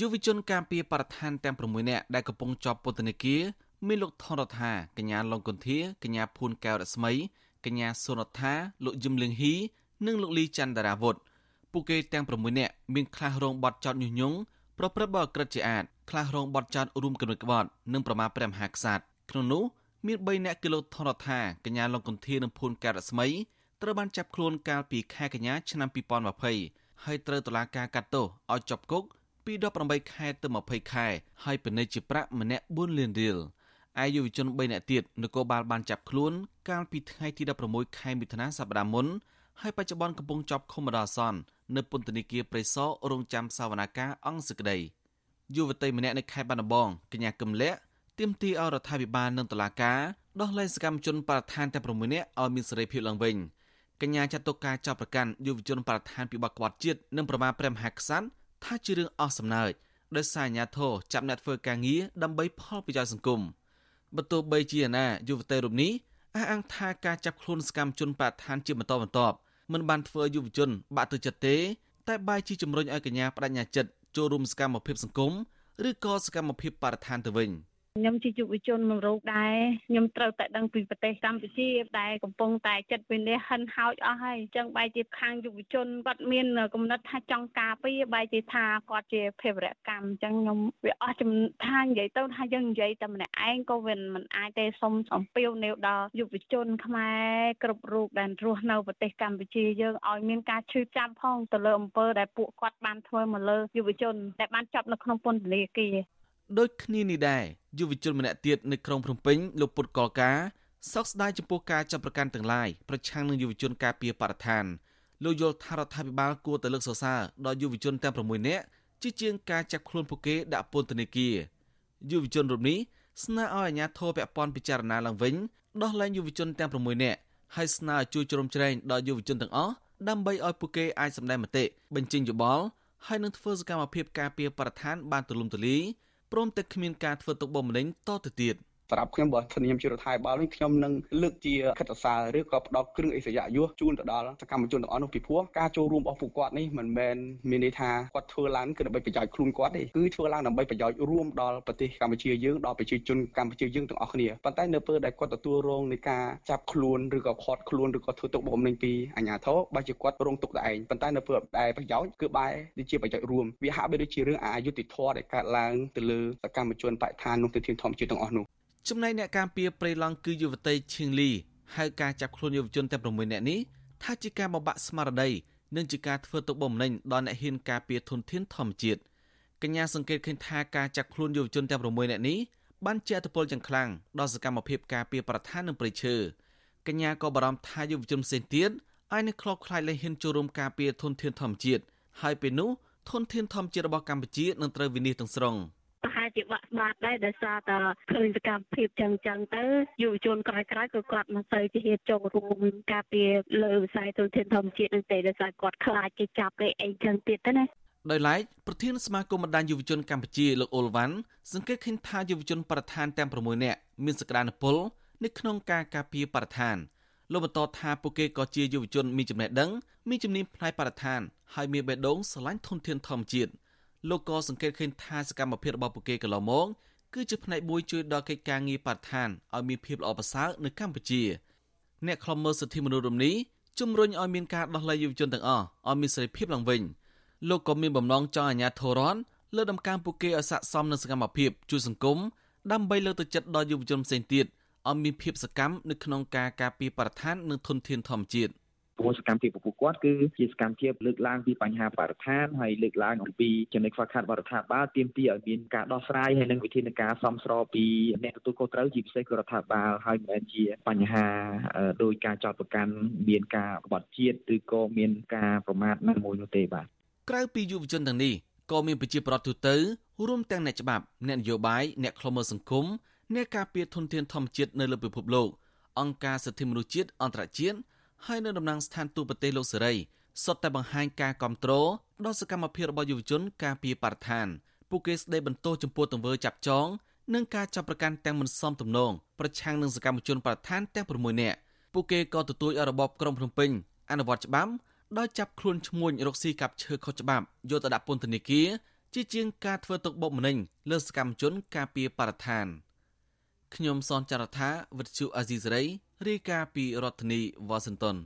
យុវជនការពារបរិស្ថានទាំង6នាក់ដែលកំពុងជាប់ពន្ធនាគារមានលោកថនរដ្ឋាកញ្ញាឡុងកុនធាកញ្ញាភួនកែវរស្មីកញ្ញាសុនរដ្ឋាលោកយឹមលៀងហ៊ីនិងលោកលីច័ន្ទរាវុធពួកគេទាំង6នាក់មានខ្លះរងបទចោទញុះញង់ប្រព្រឹត្តបទក្រិតជាអាតខ្លះរងបទចោទរួមគំនិតក្បត់និងប្រមាថព្រះមហាក្សត្រក្នុងនោះមាន3នាក់គឺលោកថនរដ្ឋាកញ្ញាឡុងកុនធានិងភួនកែវរស្មីត្រូវបានចាប់ខ្លួនកាលពីខែកញ្ញាឆ្នាំ2020ហើយត្រូវតុលាការកាត់ទោសឲ្យជាប់គុក ពី18ខែទៅ20ខែហើយពិន័យជាប្រាក់ម្នាក់4លានរៀលឯយុវជន3នាក់ទៀតនគរបាលបានចាប់ខ្លួនកាលពីថ្ងៃទី16ខែមិថុនាសប្តាហ៍មុនហើយបច្ចុប្បន្នកំពុងជាប់ឃុំបណ្ដោះអាសន្ននៅពន្ធនាគារព្រៃសររងចាំសវនាការអង្គសក្តីយុវតីម្នាក់នៅខេត្តបាត់ដំបងកញ្ញាកឹមលៈទាមទារឲ្យរដ្ឋាភិបាលនិងតុលាការដោះលែងសកម្មជនបរិស្ថានទាំង6នាក់ឲ្យមានសេរីភាពឡើងវិញកញ្ញាចាត់ទុកការចាប់ប្រកាន់យុវជនបរិស្ថានពីបកក្បត់ជាតិនិងប្រមាថព្រះមហាក្សត្រ ថាជារឿងអស់សំណើចដោយសារអាញាធរចាប់អ្នកធ្វើការងារដើម្បីផលប្រយោជន៍សង្គមបើទោះបីជាណាយុវតីរូបនេះអះអាងថាការចាប់ខ្លួនសកម្មជនបរិស្ថានជាបន្តបន្ទាប់មិនបានធ្វើយុវជន បាក់ទឹកចិត្តទេ តែបែរជាជំរុញឲ្យកញ្ញាបដិញ្ញាចិត្តចូលរួមសកម្មភាពសង្គមឬក៏សកម្មភាពបរិស្ថានទៅវិញ។ ខ្ញុំជាយុវជនមករោគដែរខ្ញុំត្រូវតែដឹងពីប្រទេសកម្ពុជាដែលកំពុងតែចិត្តវិនិច្ឆ័យហិនហោចអស់ហើយអញ្ចឹងបែរជាខាងយុវជនគាត់មានគំនិតថាចង់ការពារបែរជាថាគាត់ជាភេរវកម្មអញ្ចឹងខ្ញុំវាអស់ចំថានិយាយទៅថាយើងនិយាយតែម្នាក់ឯងក៏វាមិនអាចទេសុំអំពាវនាវដល់យុវជនខ្មែរគ្រប់រូបដែលរស់នៅប្រទេសកម្ពុជាយើងឲ្យមានការឈឺចាប់ផងទៅលើអំពើដែលពួកគាត់បានធ្វើមកលើយុវជនដែលបានចាប់នៅក្នុងពន្ធនាគារ ដូចគ្នានេះដែរយុវជនម្នាក់ទៀតនៅក្រុងភ្នំពេញលោកពុតកលការសោកស្ដាយចំពោះការចាប់ប្រកាន់ទាំងឡាយប្រឆាំងនឹងយុវជនការពារបរិស្ថានលោកយល់ថារដ្ឋាភិបាលគួរតែលើកសរសើរដល់យុវជនទាំង6នាក់ជាជាងការចាប់ខ្លួនពួកគេដាក់ពន្ធនាគារយុវជនរូបនេះស្នើឲ្យអាជ្ញាធរពាក់ព័ន្ធពិចារណាឡើងវិញដោះលែងយុវជនទាំង6នាក់ហើយស្នើឲ្យជួយជ្រោមជ្រែងដល់យុវជនទាំងអស់ដើម្បីឲ្យពួកគេអាចសម្ដែងមតិបញ្ចេញយោបល់ហើយនឹងធ្វើសកម្មភាពការពារបរិស្ថានបានទូលំទូលាយ ព្រមទាំងគ្មានការធ្វើទុកបុកម្នេញតទៅទៀត។ សម្រាប់ខ្ញុំបើធានាជារដ្ឋាភិបាលវិញខ្ញុំនឹងលើកជាខិតសារឬក៏ផ្ដល់គ្រឿងអេសយយុះជូនទៅដល់សកម្មជនទាំងអស់នោះពីព្រោះការចូលរួមរបស់ពួកគាត់នេះមិនមែនមានន័យថាគាត់ធ្វើឡើងគឺដើម្បីប្រយោជន៍ខ្លួនគាត់ទេគឺធ្វើឡើងដើម្បីប្រយោជន៍រួមដល់ប្រទេសកម្ពុជាយើងដល់ប្រជាជនកម្ពុជាយើងទាំងអស់គ្នាប៉ុន្តែនៅពេលដែលគាត់ទទួលរងនៃការចាប់ខ្លួនឬក៏ខាត់ខ្លួនឬក៏ធ្វើទុកបុកម្នេញពីអាជ្ញាធរបើជាគាត់រងទុកតែឯងប៉ុន្តែនៅពេលដែលប្រយោជន៍គឺបែរទៅជាប្រយោជន៍រួមវាហាក់បីដូចជារឿងអយុត្តិធម៌ដែលកើតឡើងទៅលើសកម្មជនបរិស្ថាននោះទៅធានធម្មជាតិទាំងអស់នោះ ចំណែកអ្នកការពារព្រៃឡង់គឺយុវតីឈៀងលីហៅការចាប់ខ្លួនយុវជនទាំង6នាក់នេះថាជាការបំបាក់ស្មារតីនិងជាការធ្វើទុកបុកម្នេញដល់អ្នកហ៊ានការពារធនធានធម្មជាតិកញ្ញាសង្កេតឃើញថាការចាប់ខ្លួនយុវជនទាំង6នាក់នេះបានជាអត្តពលយ៉ាងខ្លាំងដល់សកម្មភាពការពារប្រធាននិងប្រៃឈើកញ្ញាក៏បារម្ភថាយុវជនផ្សេងទៀតអាចនឹងខ្លោចខ្លាចលែងហ៊ានចូលរួមការពារធនធានធម្មជាតិហើយពេលនោះធនធានធម្មជាតិរបស់កម្ពុជានឹងត្រូវវិនិច្ឆ័យទាំងស្រុង។ហាក់ ជាបាក់ស្បាតដែរដោយសារតែឃើញសកម្មភាពចឹងចឹងទៅយុវជនក្រោយក្រោយក៏គាត់មិនសូវជាហ៊ានចូលរួមការពារលើវិស័យទុនធានធម្មជាតិនឹងទេដោយសារគាត់ខ្លាចគេចាប់គេអីចឹងទៀតទៅណាដោយឡែកប្រធានសមាគមបណ្ដាញយុវជនកម្ពុជាលោកអូលវ៉ាន់សង្កេតឃើញថាយុវជនប្រធានទាំង6នាក់មានសក្តានុពលនៅក្នុងការការពារបរិស្ថានលោកបន្តថាពួកគេក៏ជាយុវជនមានចំណេះដឹងមានជំនាញផ្នែកបរិស្ថានហើយមានបេះដូងស្រឡាញ់ធនធានធម្មជាតិ លោកក៏សង្កេតឃើញថាសកម្មភាពរបស់ពួកគេកន្លងមកគឺជាផ្នែកមួយជួយដល់កិច្ចការងារបរិស្ថានឲ្យមានភាពល្អប្រសើរនៅកម្ពុជាអ្នកខ្លំមើលសិទ្ធិមនុស្សរំនេះជំរុញឲ្យមានការដោះលែងយុវជនទាំងអស់ឲ្យមានសេរីភាពឡើងវិញលោកក៏មានបំណងចង់អាជ្ញាធររដ្ឋលើដំកើងពួកគេឲ្យស័ក្តិសមនឹងសកម្មភាពជួយសង្គមដើម្បីលើកទឹកចិត្តដល់យុវជនផ្សេងទៀតឲ្យមានភាពសកម្មនៅក្នុងការការពារបរិស្ថាននិងធនធានធម្មជាតិ។ ព្រោះសកម្មភាពរបស់ពួកគាត់គឺជាសកម្មភាពលើកឡើងពីបញ្ហាបរិស្ថានហើយលើកឡើងអំពីចំណុចខ្វះខាតបរិស្ថានបាលទាមទារឲ្យមានការដោះស្រាយហើយនិងវិធានការសមស្របពីអ្នកទទួលខុសត្រូវជាពិសេសគឺរដ្ឋាភិបាលហើយមិនមែនជាបញ្ហាដោយការចោទប្រកាន់មានការបត់ជាតិឬក៏មានការប្រមាថណាមួយនោះទេបាទក្រៅពីយុវជនទាំងនេះក៏មានប្រជាប្រដ្ឋទូទៅរួមទាំងអ្នកច្បាប់អ្នកនយោបាយអ្នកខ្លមមើលសង្គមអ្នកការពារធនធានធម្មជាតិនៅលើពិភពលោកអង្គការសិទ្ធិមនុស្សជាតិអន្តរជាតិ ហើយនៅតំណាងស្ថានទូតប្រទេសលោកសេរីសុទ្ធតែបង្ហាញការគ្រប់គ្រងដល់សកម្មភាពរបស់យុវជនការពីបរិស្ថានពួកគេស្ដីបន្ទោសចំពោះទង្វើចាប់ចងនិងការចាប់ប្រកាន់ទាំងមិនសមទំនងប្រឆាំងនឹងសកម្មជនបរិស្ថានទាំង6នាក់ពួកគេក៏ទទូចឲ្យរបបក្រុងភ្នំពេញអនុវត្តច្បាប់ដោយចាប់ខ្លួនឈ្មួញរកស៊ីកាប់ឈើខុសច្បាប់យកទៅដាក់ពន្ធនាគារជាជាងការធ្វើទុកបុកម្នេញលើសកម្មជនការពីបរិស្ថានខ្ញុំសនចររថាវិទ្យុអេស៊ីសរ៉ៃ រាយការណ៍ពីរដ្ឋធានីវ៉ាស៊ីនតោន